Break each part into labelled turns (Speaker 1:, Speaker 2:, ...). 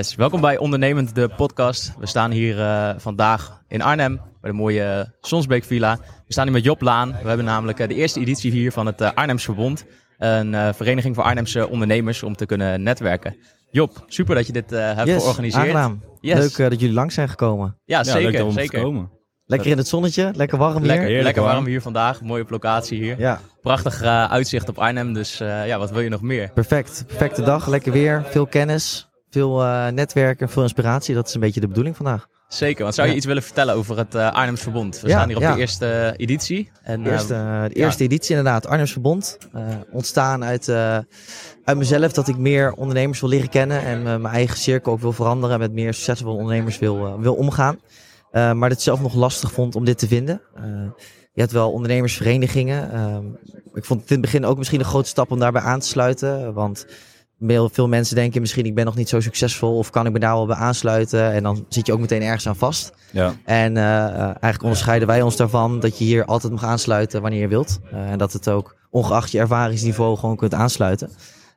Speaker 1: Yes, welkom bij Ondernemend, de podcast. We staan hier uh, vandaag in Arnhem bij de mooie Sonsbeek Villa. We staan hier met Job Laan. We hebben namelijk uh, de eerste editie hier van het uh, Arnhems Verbond. Een vereniging voor Arnhemse ondernemers om te kunnen netwerken. Job, super dat je dit hebt
Speaker 2: yes,
Speaker 1: georganiseerd.
Speaker 2: Aangenaam. Yes. Leuk dat jullie lang zijn gekomen.
Speaker 1: Ja, zeker.
Speaker 3: Leuk om
Speaker 1: zeker.
Speaker 3: te komen.
Speaker 2: Lekker in het zonnetje, lekker warm
Speaker 1: lekker,
Speaker 2: hier.
Speaker 1: Lekker warm hier vandaag, mooie locatie hier.
Speaker 2: Ja.
Speaker 1: Prachtig uitzicht op Arnhem, dus ja, wat wil je nog meer?
Speaker 2: Perfect, perfecte dag, lekker weer, veel kennis. Veel uh, netwerken, veel inspiratie. Dat is een beetje de bedoeling vandaag.
Speaker 1: Zeker, want zou je ja. iets willen vertellen over het uh, Arnhems Verbond? We ja, staan hier op
Speaker 2: ja.
Speaker 1: de eerste editie.
Speaker 2: En, de eerste, uh, de eerste editie inderdaad, Arnhems Verbond. ontstaan uit, uit mezelf dat ik meer ondernemers wil leren kennen. En mijn eigen cirkel ook wil veranderen. En met meer succesvolle ondernemers wil, wil omgaan. maar dat ik zelf nog lastig vond om dit te vinden. je hebt wel ondernemersverenigingen. ik vond het in het begin ook misschien een grote stap om daarbij aan te sluiten. Want veel mensen denken misschien ik ben nog niet zo succesvol of kan ik me daar wel bij aansluiten en dan zit je ook meteen ergens aan vast.
Speaker 3: Ja.
Speaker 2: En uh, eigenlijk onderscheiden wij ons daarvan dat je hier altijd mag aansluiten wanneer je wilt uh, en dat het ook ongeacht je ervaringsniveau gewoon kunt aansluiten.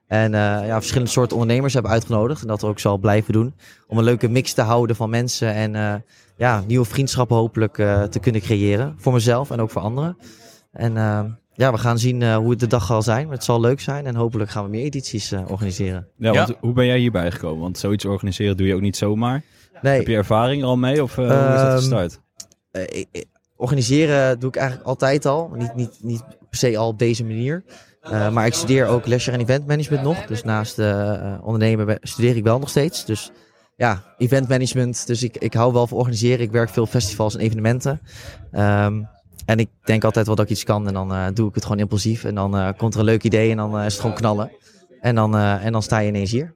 Speaker 2: En uh, ja, verschillende soorten ondernemers hebben uitgenodigd en dat ook zal blijven doen om een leuke mix te houden van mensen en ja, nieuwe vriendschappen hopelijk te kunnen creëren voor mezelf en ook voor anderen. En ja, we gaan zien uh, hoe het de dag zal zijn. Het zal leuk zijn en hopelijk gaan we meer edities uh, organiseren.
Speaker 3: Ja, want hoe ben jij hierbij gekomen? Want zoiets organiseren doe je ook niet zomaar.
Speaker 2: Nee.
Speaker 3: Heb je ervaring er al mee of uh, um, hoe is dat gestart?
Speaker 2: organiseren doe ik eigenlijk altijd al. Niet, niet, niet per se al op deze manier. maar ik studeer ook leisure en event management nog. Dus naast ondernemen studeer ik wel nog steeds. Dus ja, event management. Dus ik, ik hou wel van organiseren. Ik werk veel festivals en evenementen. Um, en ik denk altijd wel dat ik iets kan en dan uh, doe ik het gewoon impulsief. En dan uh, komt er een leuk idee en dan uh, is het gewoon knallen. En dan, en dan sta je ineens hier.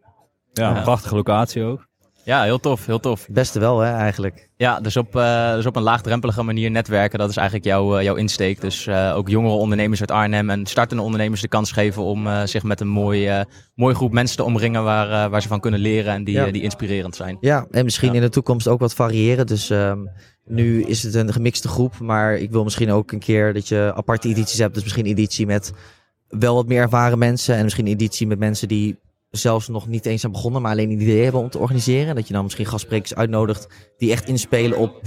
Speaker 3: Ja, een prachtige locatie ook.
Speaker 1: Ja, heel tof, heel tof.
Speaker 2: Beste wel, hè, eigenlijk.
Speaker 1: Ja, dus op, dus op een laagdrempelige manier netwerken, dat is eigenlijk jouw, jouw insteek. Dus ook jongere ondernemers uit Arnhem en startende ondernemers de kans geven om zich met een mooi, mooie groep mensen te omringen waar, waar ze van kunnen leren en die, ja. die inspirerend zijn.
Speaker 2: Ja, en misschien ja. in de toekomst ook wat variëren. Dus um, nu is het een gemixte groep, maar ik wil misschien ook een keer dat je aparte edities hebt. Dus misschien editie met wel wat meer ervaren mensen en misschien editie met mensen die zelfs nog niet eens zijn begonnen, maar alleen een idee hebben om te organiseren. Dat je dan misschien gastsprekers uitnodigt die echt inspelen op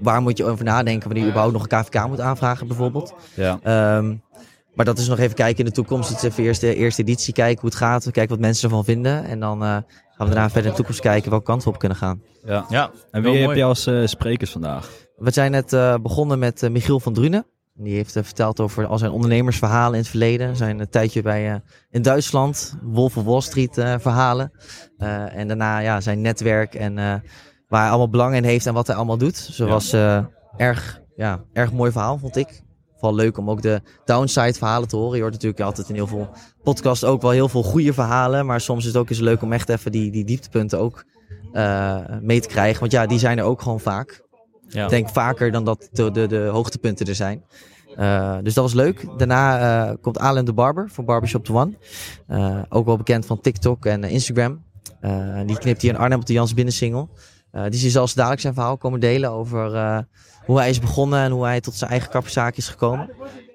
Speaker 2: waar moet je over nadenken wanneer je überhaupt nog een KVK moet aanvragen bijvoorbeeld.
Speaker 3: Ja.
Speaker 2: Um, maar dat is nog even kijken in de toekomst. Het is even eerst de eerste editie kijken hoe het gaat. Kijken wat mensen ervan vinden. En dan uh, gaan we daarna verder in de toekomst kijken welke kant we op kunnen gaan.
Speaker 3: Ja. ja en wie heb je als uh, sprekers vandaag?
Speaker 2: We zijn net uh, begonnen met Michiel van Drunen. Die heeft verteld over al zijn ondernemersverhalen in het verleden. Zijn een tijdje bij in Duitsland, Wolf of Wall Street verhalen. en daarna ja, zijn netwerk en waar hij allemaal belang in heeft en wat hij allemaal doet. Zoals ja. erg, ja, erg mooi verhaal, vond ik vooral leuk om ook de downside verhalen te horen. Je hoort natuurlijk altijd in heel veel podcasts ook wel heel veel goede verhalen. Maar soms is het ook eens leuk om echt even die, die dieptepunten ook uh, mee te krijgen. Want ja, die zijn er ook gewoon vaak. Ik denk vaker dan dat de, de, de hoogtepunten er zijn. Uh, dus dat was leuk. Daarna uh, komt Alan de Barber van Barbershop The One. Uh, ook wel bekend van TikTok en Instagram. die knipt hier in Arnhem op de Jans Binnensingel. Eh, die zal zelfs dadelijk zijn verhaal komen delen over eh, hoe hij is begonnen en hoe hij tot zijn eigen kapperzaak is gekomen.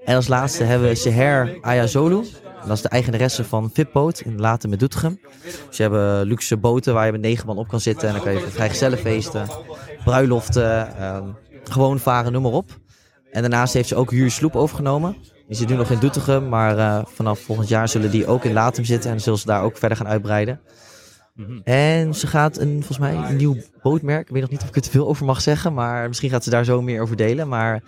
Speaker 2: En als laatste hebben we Seher Ayazolu. Dat is de eigenaresse van Vipboot in Laten met Doetinchem. Ze hebben luxe boten waar je met negen man op kan zitten. En dan kan je voor vrijgezellenfeesten, bruiloften, ehm, gewoon varen, noem maar op. En daarnaast heeft ze ook Huur Sloep overgenomen. Die zit nu nog in Doetinchem, maar eh, vanaf volgend jaar zullen die ook in Latem zitten. En zullen ze daar ook verder gaan uitbreiden. En ze gaat een, volgens mij een nieuw bootmerk. Ik weet nog niet of ik er te veel over mag zeggen, maar misschien gaat ze daar zo meer over delen. Maar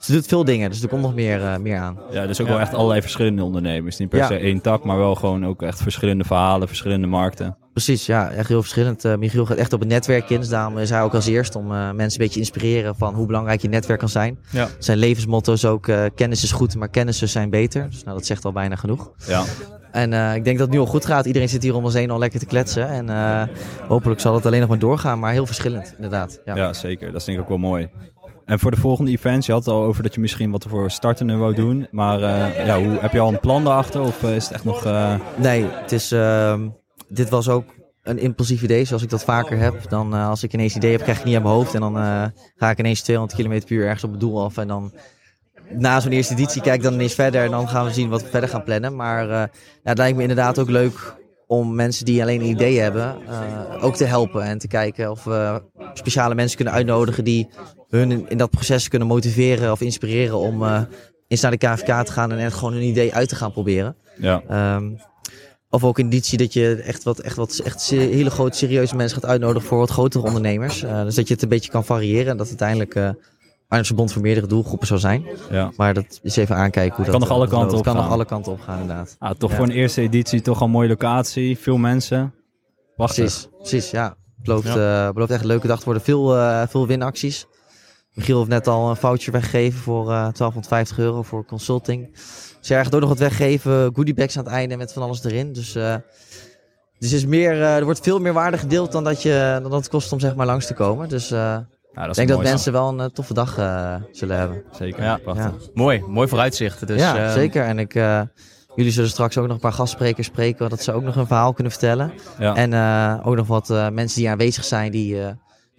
Speaker 2: ze doet veel dingen, dus er komt nog meer, eh, meer aan.
Speaker 3: Ja, dus ook wel echt allerlei verschillende ondernemers. Niet per
Speaker 2: Ja.
Speaker 3: se één tak, maar wel gewoon ook echt verschillende verhalen, verschillende markten.
Speaker 2: Precies, ja, echt heel verschillend. Eh, Michiel gaat echt op het netwerk in, dus daarom is hij ook als eerst om eh, mensen een beetje te inspireren van hoe belangrijk je netwerk kan zijn.
Speaker 3: Ja.
Speaker 2: Zijn levensmotto is ook eh, kennis is goed, maar kennissen zijn beter. Dus nou, dat zegt al bijna genoeg.
Speaker 3: Ja,
Speaker 2: En eh, ik denk dat het nu al goed gaat. Iedereen zit hier om ons heen al lekker te kletsen. En eh, hopelijk zal het alleen nog maar doorgaan, maar heel verschillend inderdaad. Ja.
Speaker 3: ja. zeker. Dat is denk ik ook wel mooi. En voor de volgende events, je had het al over dat je misschien wat voor startende wou doen. Maar eh, ja, hoe, heb je al een plan daarachter of eh, is het echt nog... eh,
Speaker 2: Nee, het is, ehm, dit was ook een impulsief idee, zoals ik dat vaker heb. Dan als ik ineens een idee heb, krijg ik niet aan mijn hoofd. En dan ga ik ineens 200 km per uur ergens op het doel af. En dan na zo'n eerste editie kijk ik dan ineens verder. En dan gaan we zien wat we verder gaan plannen. Maar ja, het lijkt me inderdaad ook leuk om mensen die alleen een idee hebben, ook te helpen. En te kijken of we speciale mensen kunnen uitnodigen die hun in, in dat proces kunnen motiveren of inspireren om eh, eens naar de KVK te gaan en echt gewoon hun idee uit te gaan proberen.
Speaker 3: ja,
Speaker 2: Ehm, of ook een editie dat je echt wat, echt wat echt hele grote serieuze mensen gaat uitnodigen voor wat grotere ondernemers. Eh, dus dat je het een beetje kan variëren en dat uiteindelijk eh Arnhemse Bond voor meerdere doelgroepen zou zijn.
Speaker 3: ja.
Speaker 2: Maar dat is even aankijken hoe dat
Speaker 3: Kan nog alle kanten op
Speaker 2: kan nog
Speaker 3: gaan.
Speaker 2: alle kanten op gaan inderdaad.
Speaker 3: Ah, toch
Speaker 2: Ja.
Speaker 3: voor een eerste editie toch een mooie locatie, veel mensen. Prachtig.
Speaker 2: Precies, precies ja. Het belooft, belooft echt een leuke dag te worden. Veel, veel winacties. Michiel heeft net al een voucher weggegeven voor eh 1250 euro voor consulting. Ze gaat ook nog wat weggeven, goodiebags aan het einde met van alles erin. Dus, eh, dus is meer, eh, er wordt veel meer waarde gedeeld dan dat, je, dan dat het kost om zeg maar langs te komen. Dus eh,
Speaker 3: Ja, dat
Speaker 2: ik denk dat mensen wel een eh, toffe dag eh, zullen hebben.
Speaker 3: Zeker,
Speaker 4: Ja.
Speaker 3: prachtig.
Speaker 4: Mooi, mooi vooruitzicht. Dus,
Speaker 2: ja,
Speaker 4: eh,
Speaker 2: zeker. En ik, eh, jullie zullen straks ook nog een paar gastsprekers spreken, dat ze ook nog een verhaal kunnen vertellen.
Speaker 3: Ja.
Speaker 2: En eh, ook nog wat eh, mensen die aanwezig zijn, die, eh,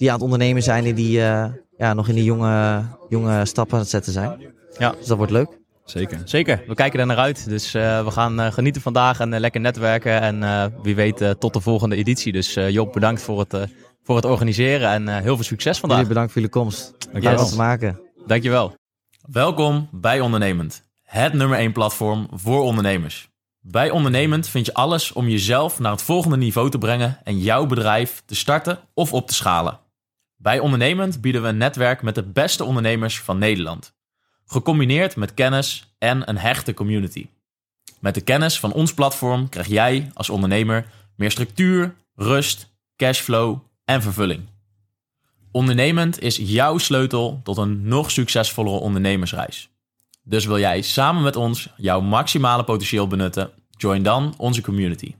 Speaker 2: die aan het ondernemen zijn en die eh, ja, nog in die jonge, jonge stappen aan het zetten zijn.
Speaker 4: Ja.
Speaker 2: Dus dat wordt leuk.
Speaker 3: Zeker.
Speaker 4: Zeker, we kijken er naar uit. Dus eh, we gaan eh, genieten vandaag en lekker netwerken. En eh, wie weet tot de volgende editie. Dus eh, Job, bedankt voor het, eh, voor het organiseren en eh, heel veel succes vandaag.
Speaker 2: Jullie bedankt voor jullie komst.
Speaker 3: Dankjewel.
Speaker 2: We te maken.
Speaker 4: Dankjewel. Welkom bij Ondernemend, het nummer 1 platform voor ondernemers. Bij Ondernemend vind je alles om jezelf naar het volgende niveau te brengen en jouw bedrijf te starten of op te schalen. Bij Ondernemend bieden we een netwerk met de beste ondernemers van Nederland. Gecombineerd met kennis en een hechte community. Met de kennis van ons platform krijg jij als ondernemer meer structuur, rust, cashflow en vervulling. Ondernemend is jouw sleutel tot een nog succesvollere ondernemersreis. Dus wil jij samen met ons jouw maximale potentieel benutten? Join dan onze community.